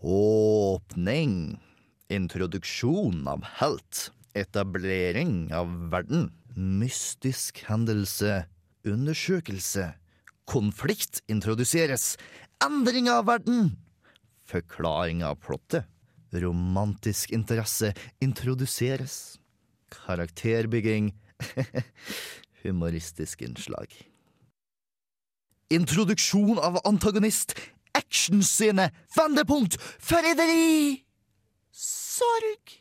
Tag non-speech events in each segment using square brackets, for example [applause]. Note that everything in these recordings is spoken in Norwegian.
Åpning. Introduksjon av helt. Etablering av verden. Mystisk hendelse. Undersøkelse. Konflikt introduseres. Endring av verden. Forklaring av plottet. Romantisk interesse introduseres. Karakterbygging. [laughs] Humoristisk innslag. Introduksjon av antagonist. Actionscene. Vendepunkt. Forræderi. Sorg.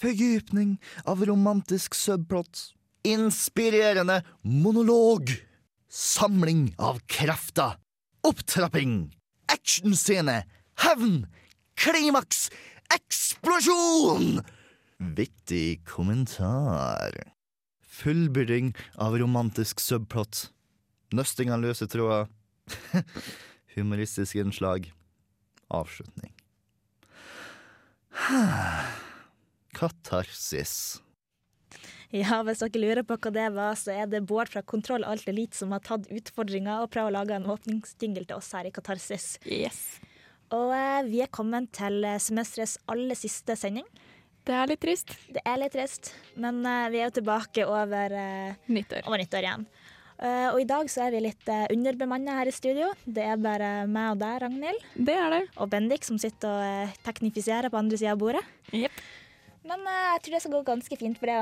Fordypning av romantisk subplot. Inspirerende monolog. Samling av krefter. Opptrapping. Actionscene. Hevn. Klimaks. Eksplosjon! Vittig kommentar. Fullbyrding av romantisk subplot. Nøsting av løse tråder. [laughs] Humoristisk innslag. Avslutning. Katarsis. Ja, hvis dere lurer på hva det var, så er det Bård fra Kontroll Alt Elite som har tatt utfordringa og prøver å lage en åpningsjingle til oss her i Katarsis. Yes. Og eh, vi er kommet til eh, semesterets aller siste sending. Det er litt trist. Det er litt trist, men eh, vi er jo tilbake over, eh, Nyttår. over nyttår igjen. Eh, og i dag så er vi litt uh, underbemanna her i studio. Det er bare meg og deg, Ragnhild, Det er det. og Bendik som sitter og uh, teknifiserer på andre sida av bordet. Yep. Men uh, jeg tror det skal gå ganske fint for det.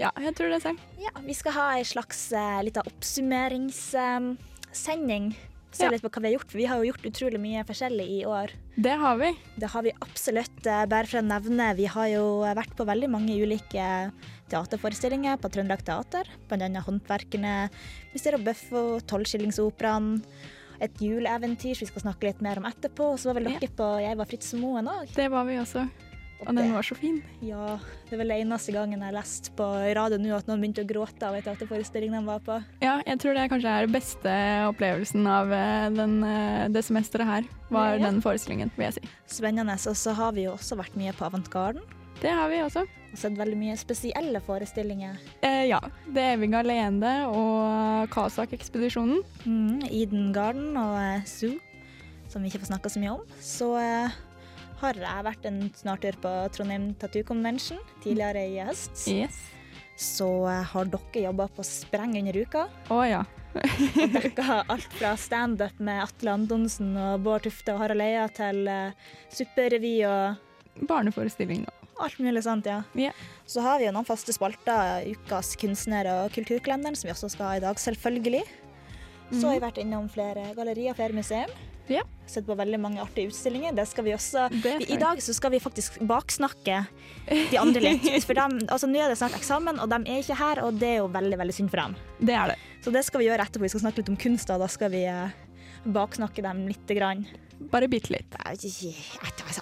Ja, jeg tror det selv. Ja, vi skal ha ei slags uh, lita oppsummeringssending. Se Ja. litt på hva vi har gjort, for vi har jo gjort utrolig mye forskjellig i år. Det har vi. Det har vi absolutt. eh, Bare for å nevne, vi har jo vært på veldig mange ulike teaterforestillinger på Trøndelag Teater. bl.a. Håndverkerne, Myster og Bøffo, Tolvskillingsoperaen. Et juleeventyr som vi skal snakke litt mer om etterpå. Og så var vel Ja. dere på Jeg var Fritz Moen òg. Det var vi også. Og den var så fin. Ja, det er vel eneste gangen jeg har lest på radio nå at noen begynte å gråte av en teaterforestilling de var på. Ja, jeg tror det kanskje er den beste opplevelsen av eh, den, eh, det semesteret her, var Ja. den forestillingen, vil jeg si. Spennende. Og så har vi jo også vært mye på Avantgarden. Det har vi også. Og sett veldig mye spesielle forestillinger. Eh, ja. Det evige alene og Kasak-ekspedisjonen. Mm, Eden Garden og eh, Zoo, som vi ikke får snakka så mye om. Så eh, har jeg vært en snartur på Trondheim Tattoo Convention tidligere i høst. Yes. Så eh, har dere jobba på spreng under uka. Å ja. Og dekka alt fra standup med Atle Antonsen og Bård Tufte og Harald Eia til uh, supperevy og Barneforestilling. Alt mulig sånt, ja. Ja. Så har vi jo noen faste spalter, Ukas kunstner og kulturkalenderen, som vi også skal ha i dag, selvfølgelig. Så har vi vært innom flere gallerier, flere museum. Ja. Sett på veldig mange artige utstillinger. Det skal vi også Det I, vi. dag så skal vi faktisk baksnakke de andre litt. [laughs] For dem, altså, nå er det snart eksamen, og de er ikke her, og det er jo veldig veldig synd for dem. Det er det. Så det skal vi gjøre etterpå. Vi skal snakke litt om kunst, og da skal vi eh, baksnakke dem lite grann. Bare bitte litt. Altså,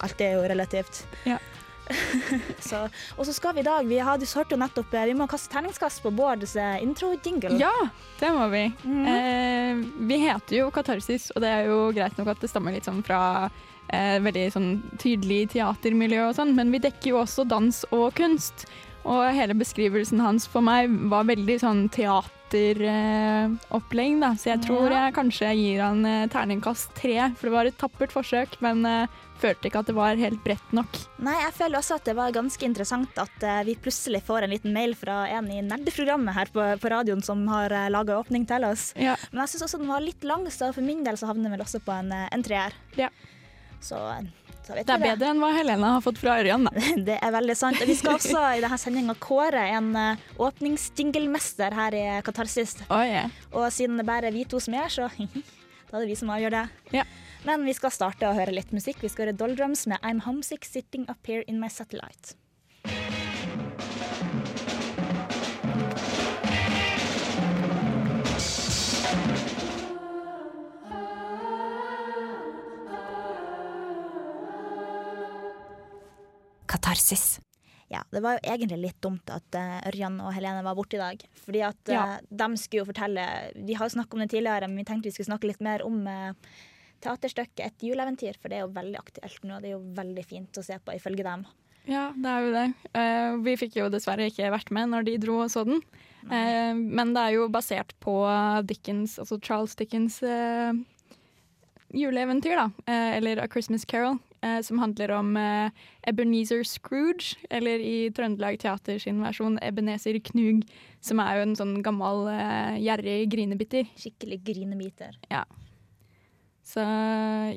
Alt er jo relativt. Ja. [laughs] så, og så skal vi i dag Vi hadde hørte jo nettopp eh, Vi må kaste terningskast på Bårds eh, intro-jingle. Ja, det må vi. Mm. eh, vi heter jo Katarsis, og det er jo greit nok at det stammer litt sånn fra eh, veldig sånn tydelig teatermiljø og sånn, men vi dekker jo også dans og kunst. Og hele beskrivelsen hans for meg var veldig sånn teateropplegg, eh, da. Så jeg tror Ja. jeg kanskje gir han eh, terningkast tre, for det var et tappert forsøk, men eh, følte ikke at det var helt bredt nok. Nei, jeg føler også at det var ganske interessant at vi plutselig får en liten mail fra en i nerdeprogrammet her på, på radioen som har laga åpning til oss. Ja. Men jeg syns også den var litt lang, så for min del så havner den vel også på en, en treer. Ja. Så, Det er bedre enn hva Helena har fått fra Ørjan, da. [laughs] Det er veldig sant. Vi skal også i denne sendinga kåre en uh, åpningsjinglemester her i Katarsis. Oh, yeah. Og siden det bare er vi to som er, så [laughs] da er det vi som avgjør det. Yeah. Men vi skal starte å høre litt musikk. Vi skal høre Doldrums med I'm Homesick Sitting Up Here In My Satellite. Katarsis. Ja, det var jo egentlig litt dumt at eh, Ørjan og Helene var borte i dag. Fordi at Ja. eh, de skulle jo fortelle Vi har jo snakket om det tidligere, men vi tenkte vi skulle snakke litt mer om uh, teaterstykket Et juleeventyr, for det er jo veldig aktuelt nå. Det er jo veldig fint å se på, ifølge dem. Ja, det er jo det. Uh, vi fikk jo dessverre ikke vært med når de dro og så den. Men det er jo basert på Dickens, altså Charles Dickens juleeventyr, da. Eller A Christmas Carol. Eh, som handler om eh, Ebenezer Scrooge, eller i Trøndelag Teater sin versjon Ebenezer Knug, som er jo en sånn gammel, eh, gjerrig grinebitter. Skikkelig grinebiter. Så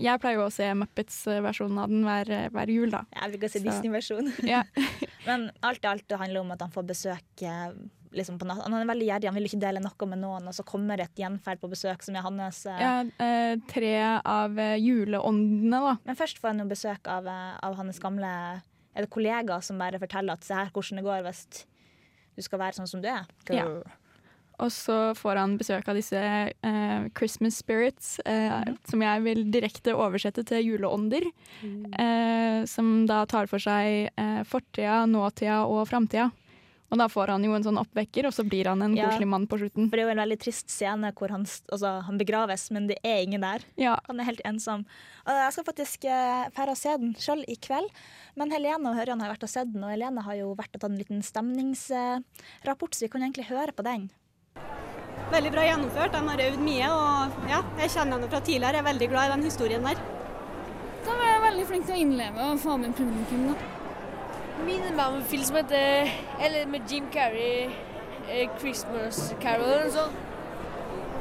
jeg pleier jo å se Muppets-versjonen av den hver, hver jul, da. Jeg bruker å se Så- Disney-versjon. Ja. [laughs] Men alt i alt det handler om at han får besøk eh, liksom på natt. Han er veldig gjerrig, han vil ikke dele noe med noen, og så kommer et gjenferd på besøk som er hans. eh, Ja, eh, tre av eh, juleåndene, da. Men først får han jo besøk av, eh, av hans gamle er det kollega som bare forteller at se her hvordan det går hvis du skal være sånn som du er. Ja. Og så får han besøk av disse uh, Christmas spirits, eh, som jeg vil direkte oversette til juleånder. Eh, som da tar for seg fortida, nåtida og framtida. Og da får han jo en sånn oppvekker, og så blir han en Ja. koselig mann på slutten. For det er jo en veldig trist scene hvor han, altså, han begraves, men det er ingen der. Ja, Han er helt ensom. Og jeg skal faktisk uh, fære og se den sjøl i kveld. Men Helene og Hørjan har vært og sett den, og Helene har jo vært og tatt en liten stemningsrapport, så vi kan egentlig høre på den. Veldig bra gjennomført. De har øvd mye. og ja, Jeg kjenner henne fra tidligere. Jeg er veldig glad i den historien der. Da var jeg veldig flink til å innleve og få med publikum. da. Minner mamma en film som heter Eller med Jim Carrey, eh, 'Christmas Carol' eller noe sånt.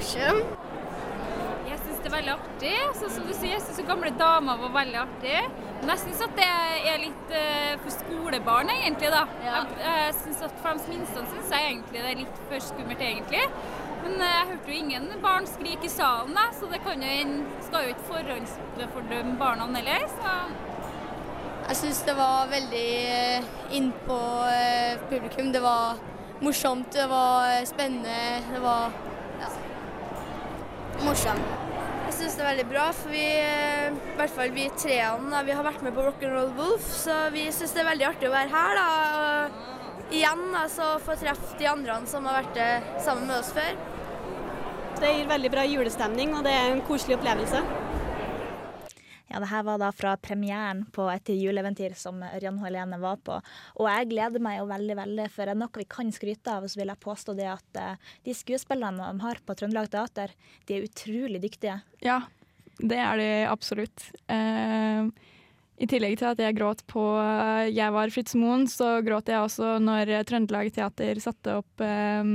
Skjønn? Jeg syns det er veldig artig. Så, som du sier, jeg syns gamle damer var veldig artig. Men jeg syns at det er litt uh, for skolebarn, egentlig. da. Ja. Jeg, jeg synes at For de minste syns jeg egentlig det er litt for skummelt, egentlig. Men uh, jeg hørte jo ingen barn skrike i salen, da, så det kan jo, en- skal jo ikke forhåndsfordømme barna heller. Så Jeg syns det var veldig eh, inn på eh, publikum. Det var morsomt, det var eh, spennende, det var ja. morsomt. Jeg syns det er veldig bra, for vi, i hvert fall vi treene, da, vi har vært med på Rock'n'Roll Wolf, så vi syns det er veldig artig å være her. da, og Igjen da, så få treffe de andre som har vært sammen med oss før. Det gir veldig bra julestemning, og det er en koselig opplevelse. Ja, det her var da fra premieren på et juleeventyr som Ørjan og Helene var på. Og jeg gleder meg jo veldig, veldig, for er noe vi kan skryte av, så vil jeg påstå det at eh, de skuespillerne de har på Trøndelag Teater, de er utrolig dyktige. ja det er de absolutt. Eh, I tillegg til at jeg gråt på eh, Jeg var Fritz Moen, så gråt jeg også når Trøndelag Teater satte opp eh,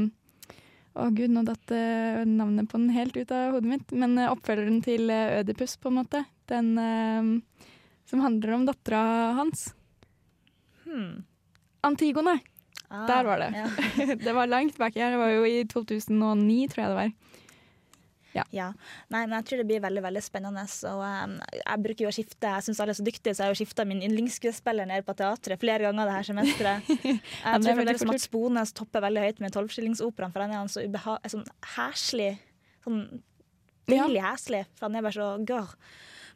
Å gud, nå datt eh, navnet på den helt ut av hodet mitt. Men oppfølgeren til Ødipus, på en måte. Den eh, som handler om dattera hans. Hmm. Antigone. Ah, Der var det. Ja. [laughs] det var langt bak her. Det var jo i 2009, tror jeg det var. Ja. Nei, men jeg tror det blir veldig veldig spennende. Og um, jeg bruker jo å skifte Jeg syns alle er så dyktige, så jeg har jo skifta min yndlingsskuespiller nede på teatret flere ganger det her semesteret. [laughs] Jeg Ja, tror faktisk Mats Bones topper veldig høyt med tolvskillingsoperaen, for han er han så ubeha sånn heslig. Sånn deilig heslig, for han er bare så gørr.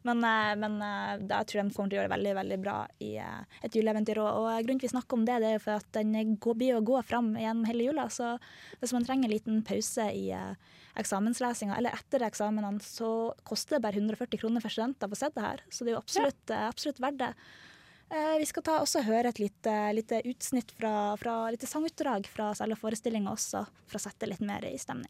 Men, eh, men eh, da tror jeg de kommer til å gjøre det veldig veldig bra i eh, et juleeventyr. Og, og grunnen til vi snakker om det, det er for at den går, blir å gå fram gjennom hele jula. Så hvis man trenger en liten pause i eksamenslesinga eller etter eksamenene, så koster det bare 140 kroner for studenter å få sett det her. Så det er jo absolutt, ja. absolutt verdt det. Eh, vi skal ta også høre et lite, lite utsnitt fra, fra lite sangutdrag fra selve forestillinga også, for å sette litt mer i stemning.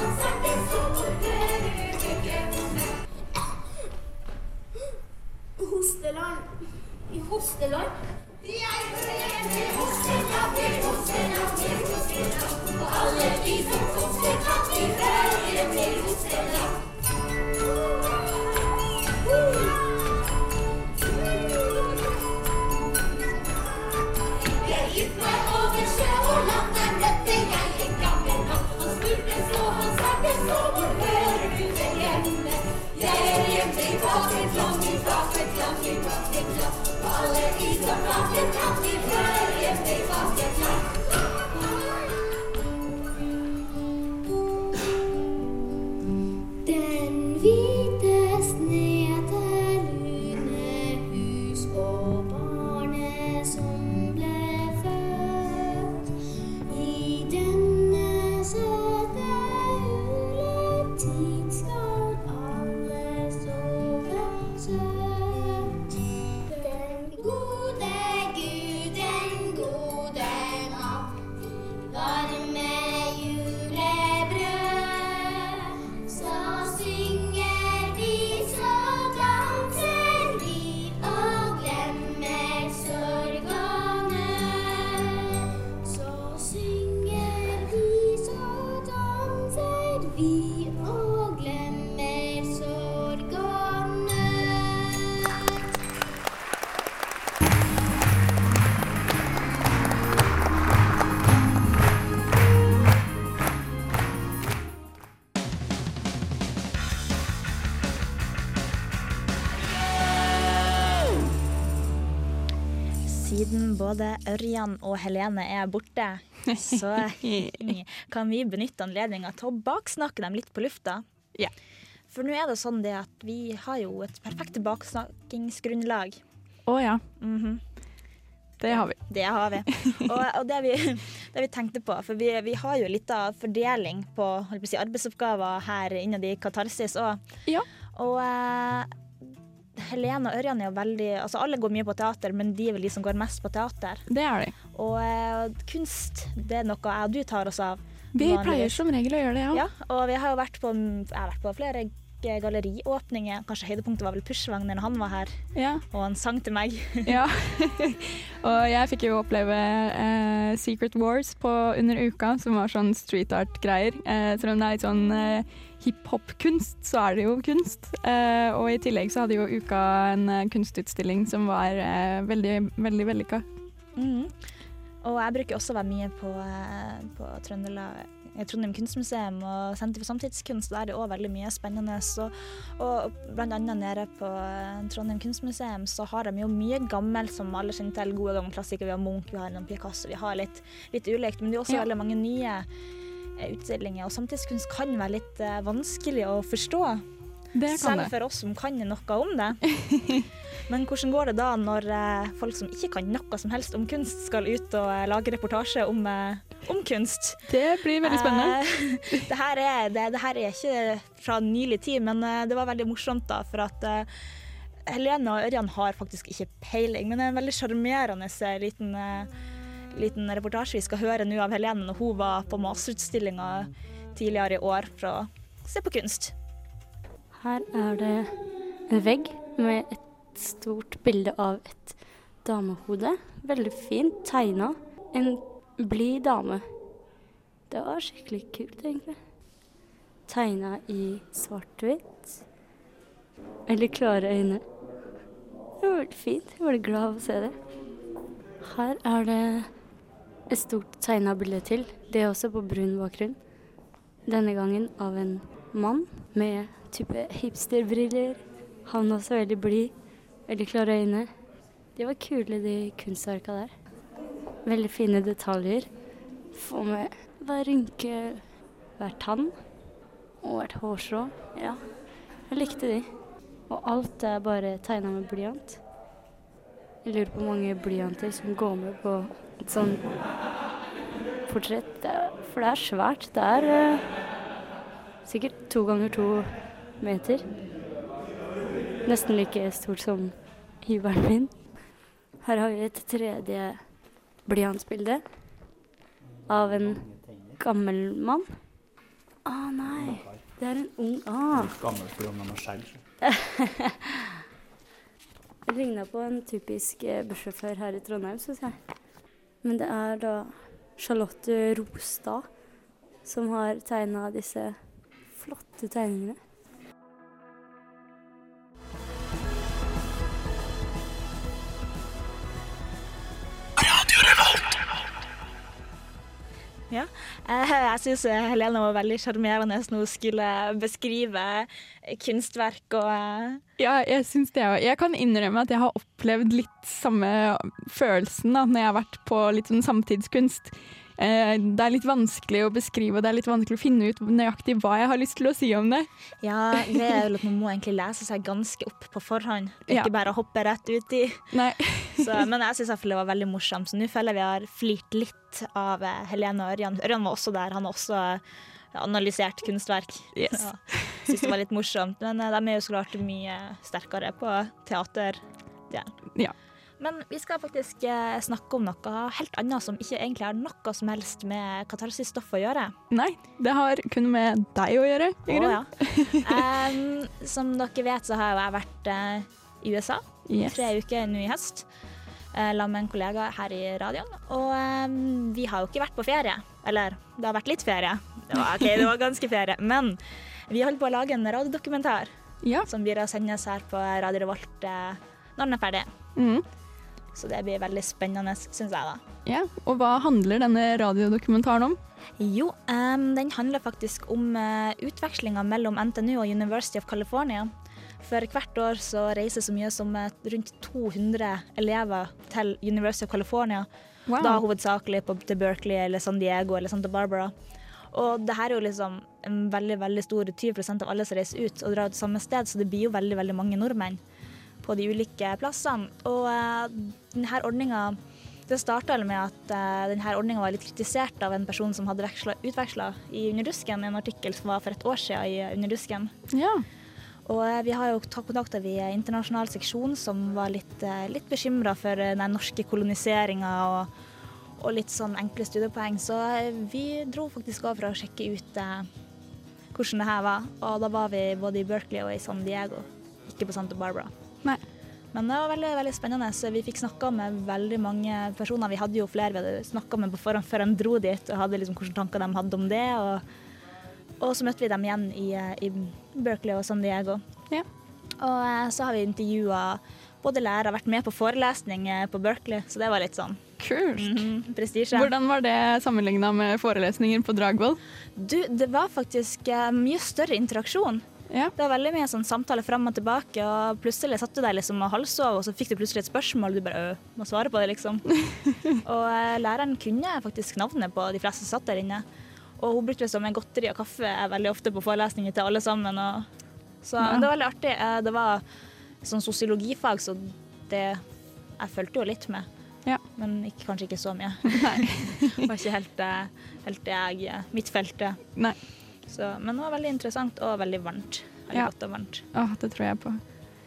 Sunset. Ørjan og Helene er borte, [laughs] så [laughs] kan vi benytte anledninga til å baksnakke dem litt på lufta. Ja. For nå er det sånn det at vi har jo et perfekt baksnakkingsgrunnlag. Å ja, Mhm. det har vi. Det har vi. Og, og det, vi, [laughs] det vi tenkte på, for vi, vi har jo litt av fordeling på, på si, arbeidsoppgaver her innad i Katarsis òg. Ja. Og eh, Helene og Ørjan er jo veldig Altså alle går mye på teater, men de er vel de som går mest på teater. Det er de. Og eh, kunst, det er noe jeg og du tar oss av. Vi vanligvis. pleier som regel å gjøre det, ja. Ja, og vi har jo vært på, jeg har vært på flere galleriåpninger. Kanskje høydepunktet var vel Pushwagner når han var her, Ja. og han sang til meg. [laughs] ja. [laughs] og jeg fikk jo oppleve eh, Secret Wars på under uka, som var sånn street art-greier. Eh, selv om det er litt sånn eh, hiphop-kunst, så er det jo kunst. Eh, og i tillegg så hadde jo uka en eh, kunstutstilling som var eh, veldig, veldig vellykka. Mm. Og jeg bruker også å være mye på, eh, på Trøndelag, eh, Trondheim kunstmuseum og Senter for samtidskunst. Der er det òg veldig mye spennende. Så, og blant annet nede på Trondheim kunstmuseum så har de jo mye gammelt som alle kjenner til. Gode gamle klassikere. Vi har Munch, vi har Picasso, vi har litt, litt ulikt. Men det er også Ja. veldig mange nye utstillinger. Og samtidskunst kan være litt eh, vanskelig å forstå. Selv for oss som kan noe om det. [laughs] Men hvordan går det da når eh, folk som ikke kan noe som helst om kunst, skal ut og eh, lage reportasje om, om kunst? Det blir veldig spennende. [laughs] Det, her er, det, det her er ikke fra nylig tid, men det var veldig morsomt da, for at Helene og Ørjan har faktisk ikke peiling, men det er en veldig sjarmerende liten, liten reportasje vi skal høre nå av Helene når hun var på masterutstillinga tidligere i år for å se på kunst. Her er det en vegg med et stort bilde av et damehode. Veldig fint tegna. En blid dame. Det var skikkelig kult, egentlig. Tegna i svart-hvitt. Veldig klare øyne. Det var veldig fint. Jeg var glad av å se det. Her er det et stort tegna bilde til. Det er også på brun bakgrunn. Denne gangen av en mann med type hipsterbriller. Han også veldig blid. Veldig klare øyne. De var kule, de kunstverka der. Veldig fine detaljer. Få med hver rynke, hver tann og hvert hårstrå. Ja, jeg likte de. Og alt er bare tegna med blyant. Jeg lurer på hvor mange blyanter som går med på et sånn portrett. For det er svært. Det er uh, sikkert to ganger to meter. Nesten like stort som hybelen min. Her har vi et tredje blyantsbilde av en gammel mann. Å nei, det er en ung ah. Gammel fordi han har skjegg. [laughs] Ligna på en typisk eh, bussjåfør her i Trondheim, syns jeg. Men det er da Charlotte Rostad som har tegna disse flotte tegningene. Ja. Eh, Jeg syns Helene var veldig sjarmerende når hun skulle beskrive kunstverk og eh, Ja, jeg syns det òg. Jeg kan innrømme at jeg har opplevd litt samme følelsen da, når jeg har vært på litt sånn samtidskunst. Eh, det er litt vanskelig å beskrive, og det er litt vanskelig å finne ut nøyaktig hva jeg har lyst til å si om det. Ja, det er vel at man må egentlig lese seg ganske opp på forhånd. Ja. Ikke bare hoppe rett uti. [laughs] Men jeg syns det var veldig morsomt. Så nå føler jeg vi har flirt litt av eh, Helene og Ørjan. Ørjan var også der. Han har også eh, analysert kunstverk. Yes. Ja, syns det var litt morsomt. Men de er jo så klart mye sterkere på teater. Ja. Ja. Men vi skal faktisk eh, snakke om noe helt annet som ikke egentlig har noe som helst med katarsis-stoff å gjøre. Nei, det har kun med deg å gjøre. i grunnen. ja. um, som dere vet, så har jo jeg vært uh, i USA Yes. tre uker nå i høst. Uh, Sammen med en kollega her i radioen. Og um, vi har jo ikke vært på ferie. Eller det har vært litt ferie. Det var, ok, det var ganske ferie. Men vi holder på å lage en radiodokumentar Ja. som blir å sendes her på Radio Revolt eh, når den er ferdig. Mhm. Så det blir veldig spennende, syns jeg, da. ja. Og hva handler denne radiodokumentaren om? Jo, um, den handler faktisk om uh, utvekslinga mellom NTNU og University of California. For hvert år så reiser så mye som eh, rundt 200 elever til University of California. Wow. Da hovedsakelig på, til Berkeley eller San Diego eller Santa Barbara. Og det her er jo liksom en veldig veldig stor 20% av alle som reiser ut og drar til samme sted, så det blir jo veldig veldig mange nordmenn på de ulike plassene. Og uh, denne ordninga det starta med at uh, denne ordninga var litt kritisert av en person som hadde utveksla i Underdusken, en artikkel som var for et år siden i Underdusken. Ja. Og eh, vi har jo tatt kontakt med internasjonal seksjon, som var litt, eh, litt bekymra for eh, den norske koloniseringa og, og litt sånn enkle studiepoeng. Så eh, vi dro faktisk over for å sjekke ut eh, hvordan det her var. Og da var vi både i Berkeley og i San Diego, ikke på Santa Barbara. Nei. Men det var veldig veldig spennende. Så vi fikk snakka med veldig mange personer. Vi hadde jo flere vi hadde snakka med på forhånd før de dro dit, og hadde liksom hvilke tanker de hadde om det. Og, og så møtte vi dem igjen i, i Berkeley og San Diego. Ja. Og eh, så har vi intervjua både lærere, vært med på forelesning eh, på Berkeley, så det var litt sånn Kult. mhm, prestisje. Hvordan var det sammenligna med forelesninger på Dragvoll? Du, det var faktisk eh, mye større interaksjon. Ja. Det var veldig mye sånn samtale fram og tilbake, og plutselig satt du deg liksom og halvsov, og så fikk du plutselig et spørsmål, og du bare øh, må svare på det, liksom. [laughs] og eh, læreren kunne faktisk navnet på de fleste som satt der inne. Og hun brukte liksom godteri og kaffe er veldig ofte på forelesninger til alle sammen. Og, så Ja. det var veldig artig. Eh, Det var sånn sosiologifag, så det Jeg fulgte jo litt med. Ja. Men ikke, kanskje ikke så mye. Nei. [laughs] det var ikke helt, eh, helt det jeg, eh, mitt felt. Nei. Så, men det var veldig interessant og veldig varmt. Veldig Ja. godt og varmt. Åh, det tror jeg på.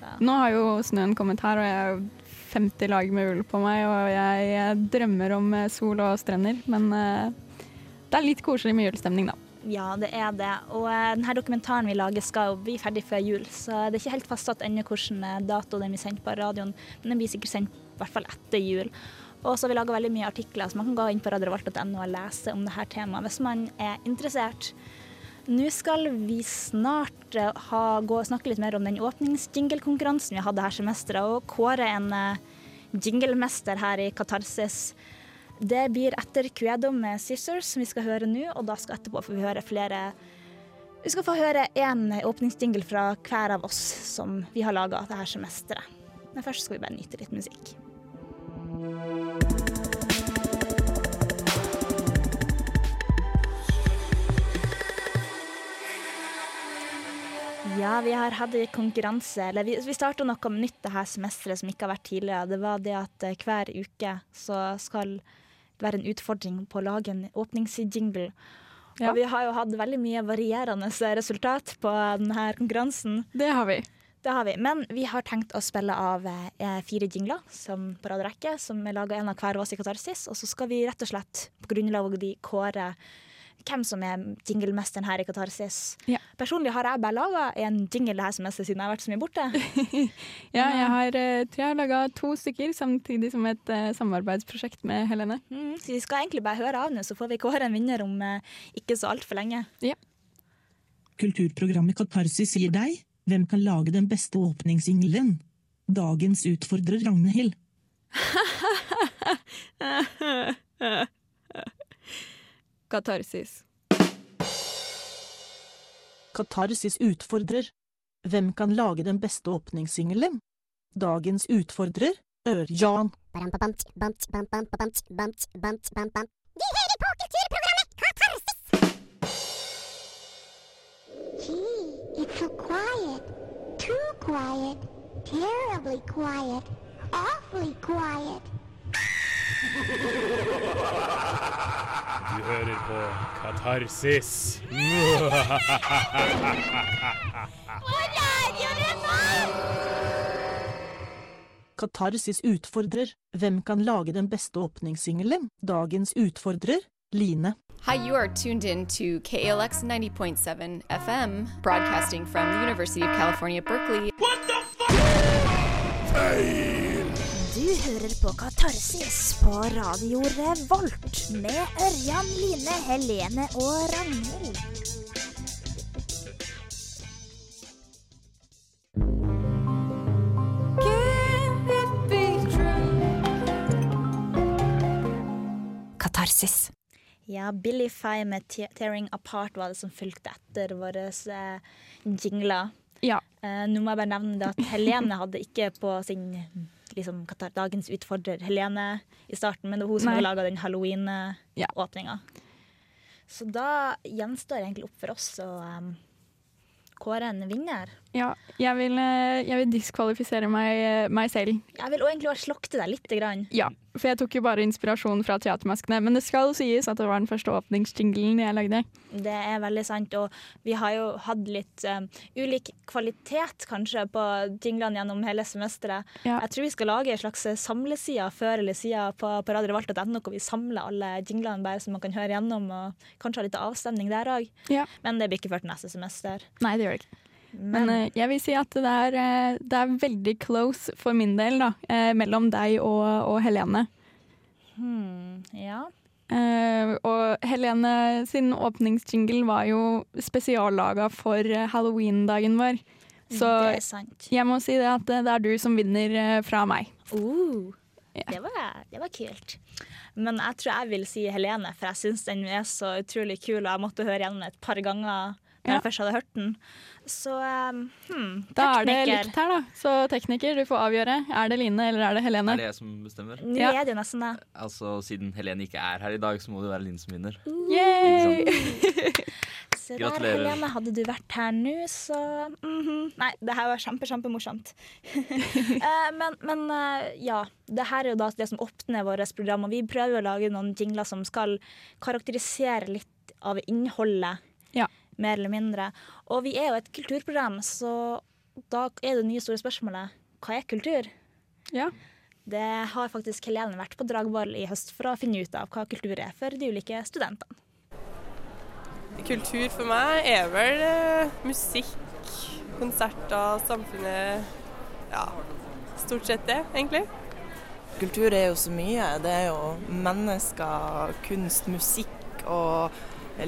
Ja. Nå har jo snøen kommet her, og jeg har jo 50 lag med ull på meg, og jeg, eh, drømmer om eh, sol og strender, men uh, det er litt koselig med julestemning, da. Ja, det er det. Og uh, denne dokumentaren vi lager skal jo bli ferdig før jul, så det er ikke helt fastsatt ennå hvilken eh, dato den blir sendt på radioen, men den blir sikkert sendt i hvert fall etter jul. Og så har vi laga veldig mye artikler, så man kan gå inn på radiorevolt.no og lese om dette temaet hvis man er interessert. Nå skal vi snart eh, ha, gå, snakke litt mer om den åpningsjinglekonkurransen vi hadde her semesteret, og kåre en eh, jinglemester her i Katarsis. Det blir etter Quedo med Scissors, som vi skal høre nå, og da skal etterpå få høre flere Vi skal få høre én åpningsjingle fra hver av oss som vi har laga dette semesteret. Men først skal vi bare nyte litt musikk. Ja, vi har hatt konkurranse. Eller vi, vi starta noe nytt det her semesteret som ikke har vært tidligere. Det var det at eh, hver uke så skal det være en utfordring på å lage en åpningsjingle. Ja. Og vi har jo hatt veldig mye varierende resultat på denne konkurransen. Det har vi. Det har vi. Men vi har tenkt å spille av eh, fire jingler som på rad rekke, som er laga en av hver av oss i Katarsis. Og så skal vi rett og slett på grunnlag av de kåre hvem som er jinglemesteren her i Katarsis. Ja. Personlig har jeg bare laga en jingle det her semesteret siden jeg har vært så mye borte. [laughs] Ja, jeg har, eh, tror jeg har laga to stykker samtidig som et uh, samarbeidsprosjekt med Helene. Mm, så vi skal egentlig bare høre av nå, så får vi kåre en vinner om uh, ikke så altfor lenge. Kulturprogrammet Katarsis sier deg Hvem kan lage den beste åpningsjinglen? Dagens utfordrer Ragnhild. [laughs] Katarsis. Katarsis utfordrer. Hvem kan lage den beste åpningssingelen? Dagens utfordrer Ør-Jan. De hører på kulturprogrammet Katarsis! Gee, it's so quiet. Too quiet. Terribly quiet. Awfully quiet. Du hører på Katarsis. Katarsis utfordrer. Hvem kan lage den beste åpningssingelen? Dagens utfordrer Line. Hi, you are tuned in to KLX 90.7 FM, broadcasting from the University of California, Berkeley. Du Du hører på Katarsis på Radio Revolt med Ørjan, Line, Helene og Ragnhild. Katarsis. Ja, Billy Fye med 'Tearing Apart' var det som fulgte etter våre eh, jingler. Ja. Eh, nå må jeg bare nevne det at Helene hadde ikke på sin liksom, dagens utfordrer Helene i starten, men det var hun som laga den halloween-åpninga. Så da gjenstår det egentlig opp for oss å um, kåre en vinner. Ja, jeg vil, eh, jeg vil diskvalifisere meg, meg selv. Jeg vil egentlig også slakte deg litt. grann. Ja, for jeg tok jo bare inspirasjon fra teatermaskene. Men det skal sies at det var den første åpningsjinglen jeg lagde. Det er veldig sant, og vi har jo hatt litt um, ulik kvalitet kanskje på jinglene gjennom hele semesteret. Ja. Jeg tror vi skal lage en slags samleside før eller side på, på radiorevolt.no, hvor vi samler alle jinglene bare så man kan høre gjennom, og kanskje ha litt avstemning der òg. Ja. Men det blir ikke før til neste semester. Nei, det gjør det ikke. Men, Men, eh, jeg vil si at det er, eh, det er veldig close for min del, da. eh, mellom deg og, og Helene. hmm, ja. Uh, og Helene sin åpningsjingle var jo spesiallaga for halloween-dagen vår. Så jeg må si det at det er du som vinner fra meg. Uh, det, var, det var kult. Men jeg tror jeg vil si Helene, for jeg syns den er så utrolig kul, og jeg måtte høre gjennom den et par ganger når Ja. jeg først hadde hørt den. Så um, hmm, Da er det likt her, da. Så tekniker, du får avgjøre. Er det Line eller er det Helene? Er det jeg som bestemmer? Ja. Det er det jo nesten det. Altså, Siden Helene ikke er her i dag, så må det være Line som vinner. Yay! Se [laughs] der, Gratulerer. Helene. Hadde du vært her nå, så mhm. Nei, det her var kjempe, kjempemorsomt. [laughs] Eh, men men eh, ja, det her er jo da det som åpner vårt program, og vi prøver å lage noen jingler som skal karakterisere litt av innholdet, Ja. Mer eller mindre. Og vi er jo et kulturprogram, så da er det nye store spørsmålet hva er kultur? Ja. Det har faktisk Helene vært på Dragvoll i høst for å finne ut av hva kultur er for de ulike studentene. Kultur for meg er vel eh, musikk, konserter, samfunnet Ja, stort sett det, egentlig. Kultur er jo så mye. Det er jo mennesker, kunst, musikk og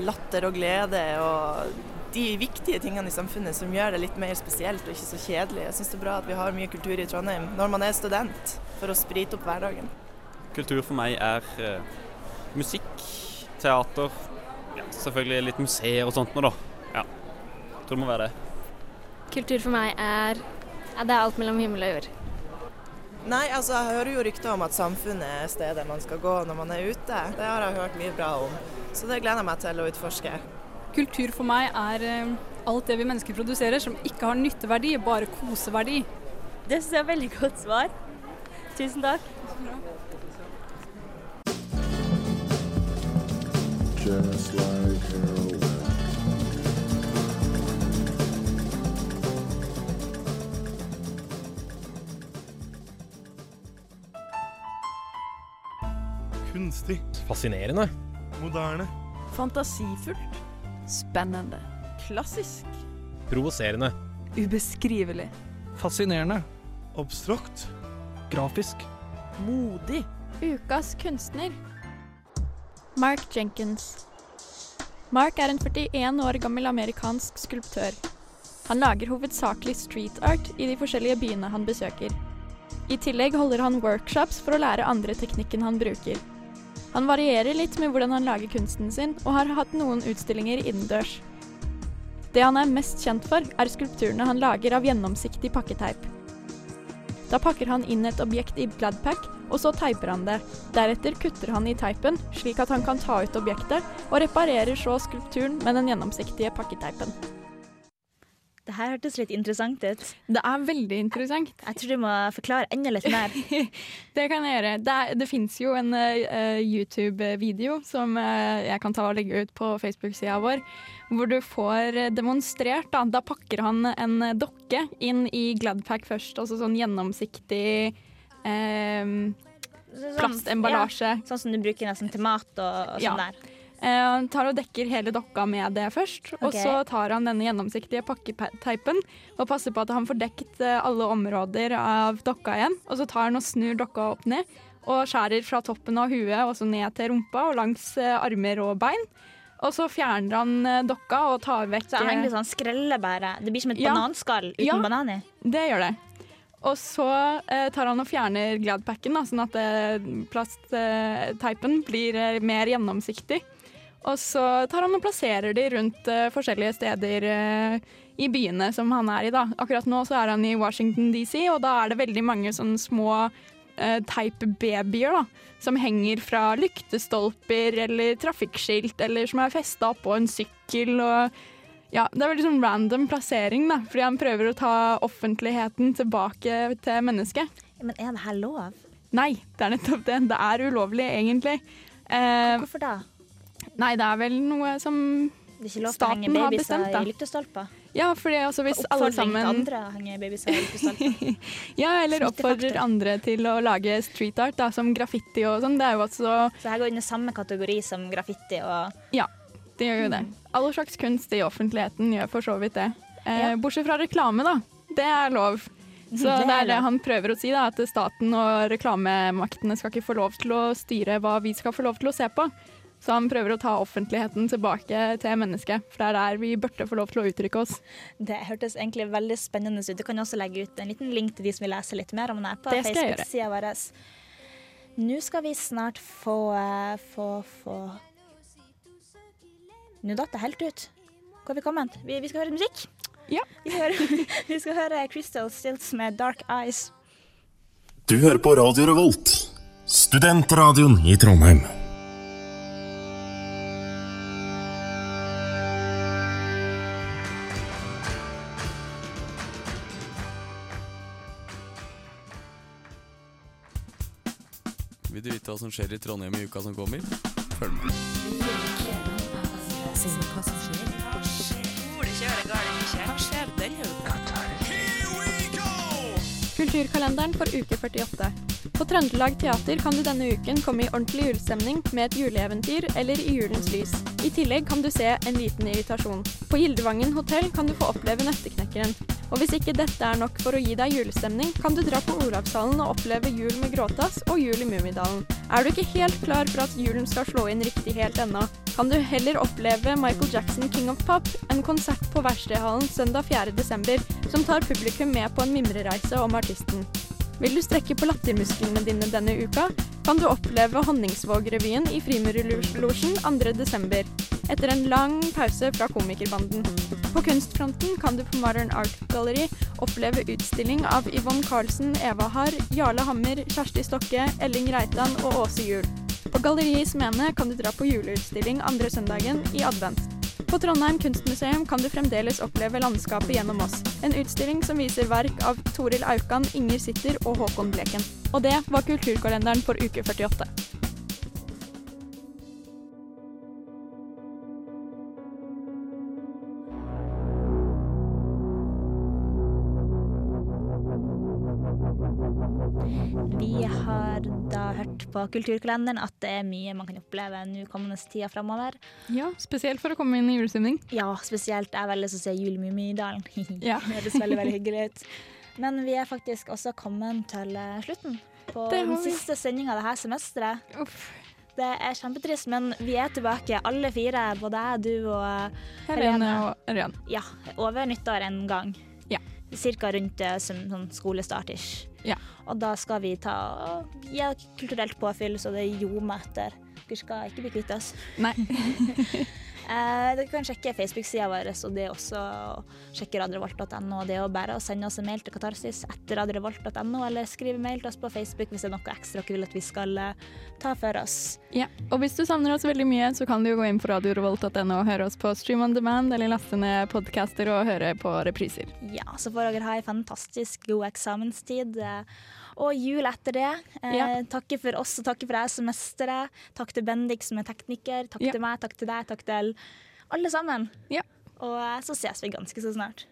latter og glede og de viktige tingene i samfunnet som gjør det litt mer spesielt og ikke så kjedelig. Jeg syns det er bra at vi har mye kultur i Trondheim når man er student, for å sprite opp hverdagen. Kultur for meg er eh, musikk, teater, ja, selvfølgelig litt museer og sånt noe, da. Ja. Tror det må være det. Kultur for meg er ja, det er alt mellom himmel og jord. Nei, altså jeg hører jo rykter om at samfunnet er stedet man skal gå når man er ute. Det har jeg hørt mye bra om. Så det gleder jeg meg til å utforske. Kultur for meg er eh, alt det vi mennesker produserer som ikke har nytteverdi, bare koseverdi. Det syns jeg er et veldig godt svar. Tusen takk. Just like heroin. Kunstig. Fascinerende. Moderne. Fantasifullt. Spennende. Klassisk. Provoserende. Ubeskrivelig. Fascinerende. Abstrakt. Grafisk. Modig. Ukas kunstner. Mark Jenkins. Mark er en 41 år gammel amerikansk skulptør. Han lager hovedsakelig street art i de forskjellige byene han besøker. I tillegg holder han workshops for å lære andre teknikken han bruker. Han varierer litt med hvordan han lager kunsten sin, og har hatt noen utstillinger innendørs. Det han er mest kjent for, er skulpturene han lager av gjennomsiktig pakketeip. Da pakker han inn et objekt i Gladpack, og så teiper han det. Deretter kutter han i teipen, slik at han kan ta ut objektet, og reparerer så skulpturen med den gjennomsiktige pakketeipen. Det her hørtes litt interessant ut. Det er veldig interessant. Jeg tror du må forklare enda litt mer. [laughs] Det kan jeg gjøre. Det, er- det fins jo en uh, YouTube-video som uh, jeg kan ta og legge ut på Facebook-sida vår, hvor du får demonstrert. Da, da pakker han en dokke inn i Gladpack først, altså sånn gjennomsiktig uh, plastemballasje. Ja, sånn som du bruker nesten til mat og, og sånn Ja. der. Eh, han tar og dekker hele dokka med det først, og så tar han denne gjennomsiktige pakketeipen og passer på at han får dekt eh, alle områder av dokka igjen. Og så tar han og snur dokka opp ned og skjærer fra toppen av huet og så ned til rumpa og langs eh, armer og bein. Og så fjerner han dokka og tar vekk Så han egentlig sånn skrellebære? Det blir som et Ja. bananskall uten Ja. banan i. Det gjør det. Og så eh, tar han og fjerner Gladpacken, da, sånn at eh, plastteipen blir eh, mer gjennomsiktig. Og så tar han og plasserer de rundt uh, forskjellige steder uh, i byene som han er i. da. Akkurat nå så er han i Washington DC, og da er det veldig mange sånne små type teipbabyer da, som henger fra lyktestolper eller trafikkskilt, eller som er festa oppå en sykkel. og ja, Det er veldig sånn random plassering, da, fordi han prøver å ta offentligheten tilbake til mennesket. Men er det her lov? Nei, det er nettopp det. Det er ulovlig, egentlig. Eh, Hvorfor da? Nei, det er vel noe som Det er ikke lov til å henge babyser babyer i lyktestolper? Ja, fordi altså hvis alle sammen andre å henge babyer i [laughs] lyktestolper? Ja, eller oppfordrer andre til å lage street art, da, som graffiti og sånn. Det er jo også Så her går under samme kategori som graffiti og Ja, det gjør jo det. All slags kunst i offentligheten gjør for så vidt det. Eh, Ja. Bortsett fra reklame, da. Det er lov. [laughs] Så er det er det han prøver å si, da, at staten og reklamemaktene skal ikke få lov til å styre hva vi skal få lov til å se på. Så han prøver å ta offentligheten tilbake til mennesket, for det er der vi burde få lov til å uttrykke oss. Det hørtes egentlig veldig spennende ut. Du kan også legge ut en liten link til de som vil lese litt mer om det på Det skal jeg gjøre. Facebook-sida vår. Nå skal vi snart få eh, få, få Nå datt det helt ut. Hvor har vi kommet? Vi, vi skal høre musikk. Ja. Vi skal høre, [laughs] vi skal høre Crystal Stilts med Dark Eyes. Du hører på Radio Revolt, studentradioen i Trondheim. Som skjer i Trondheim i uka som kommer? Følg med. Kulturkalenderen for uke 48. På Trøndelag Teater kan du denne uken komme i ordentlig julestemning med et juleeventyr eller i julens lys. I tillegg kan du se En liten irritasjon. På Gildevangen hotell kan du få oppleve Nøtteknekkeren. Og hvis ikke dette er nok for å gi deg julestemning, kan du dra på Olavshallen og oppleve Jul med Gråtass og Jul i Mummidalen. Er du ikke helt klar for at julen skal slå inn riktig helt ennå, kan du heller oppleve Michael Jackson King of Pop, en konsert på Verkstedhallen søndag 4. desember, som tar publikum med på en mimrereise om artisten. Vil du strekke på lattermusklene dine denne uka, kan du oppleve Honningsvåg-revyen i Frimurlosjen 2. etter en lang pause fra komikerbanden. På kunstfronten kan du på Modern Art Gallery oppleve utstilling av Yvonne Carlsen, Eva Harr, Jarle Hammer, Kjersti Stokke, Elling Reitan og Åse Juel. På Galleriet Smene kan du dra på juleutstilling andre søndagen i advent. På Trondheim kunstmuseum kan du fremdeles oppleve landskapet gjennom oss. En utstilling som viser verk av Toril Aukan, Inger Sitter og Håkon Bleken. Og det var kulturkalenderen for uke 48. på kulturkalenderen at det er mye man kan oppleve nå kommende tida framover. Ja, spesielt for å komme inn i julestemning. Ja, spesielt. Jeg velger å se Jul i Mummidalen. [laughs] Ja. det høres veldig, veldig hyggelig ut. [laughs] Men vi er faktisk også kommet til eh, slutten på den siste sendinga dette semesteret. Det er kjempetrist, men vi er tilbake, alle fire. Både jeg, du og Helene og Ørjan. Ja, over nyttår en gang. Ja. Cirka rundt eh, sånn skolestart-ish. Ja. Og da skal vi ta og gi kulturelt påfyll, så det ljomer etter. Dere skal ikke bli kvitt oss. Nei. [laughs] Eh, dere kan sjekke Facebook-sida vår, og det også å sjekke radiorevolt.no. Det er jo bare å sende oss en mail til katarsis etter radiorevolt.no, eller skrive mail til oss på Facebook hvis det er noe ekstra dere vil at vi skal eh, ta for oss. Ja, og hvis du savner oss veldig mye, så kan du jo gå inn på radiorevolt.no og høre oss på Stream on Demand, eller laste ned podcaster og høre på repriser. Ja, så får dere ha ei fantastisk god eksamenstid. eh, Og jul etter det. Eh, Ja. Takke for oss og takke for deg som mestere. Takk til Bendik som er tekniker. Takk Ja. til meg, takk til deg, takk til alle sammen. Og eh, så ses vi ganske så snart.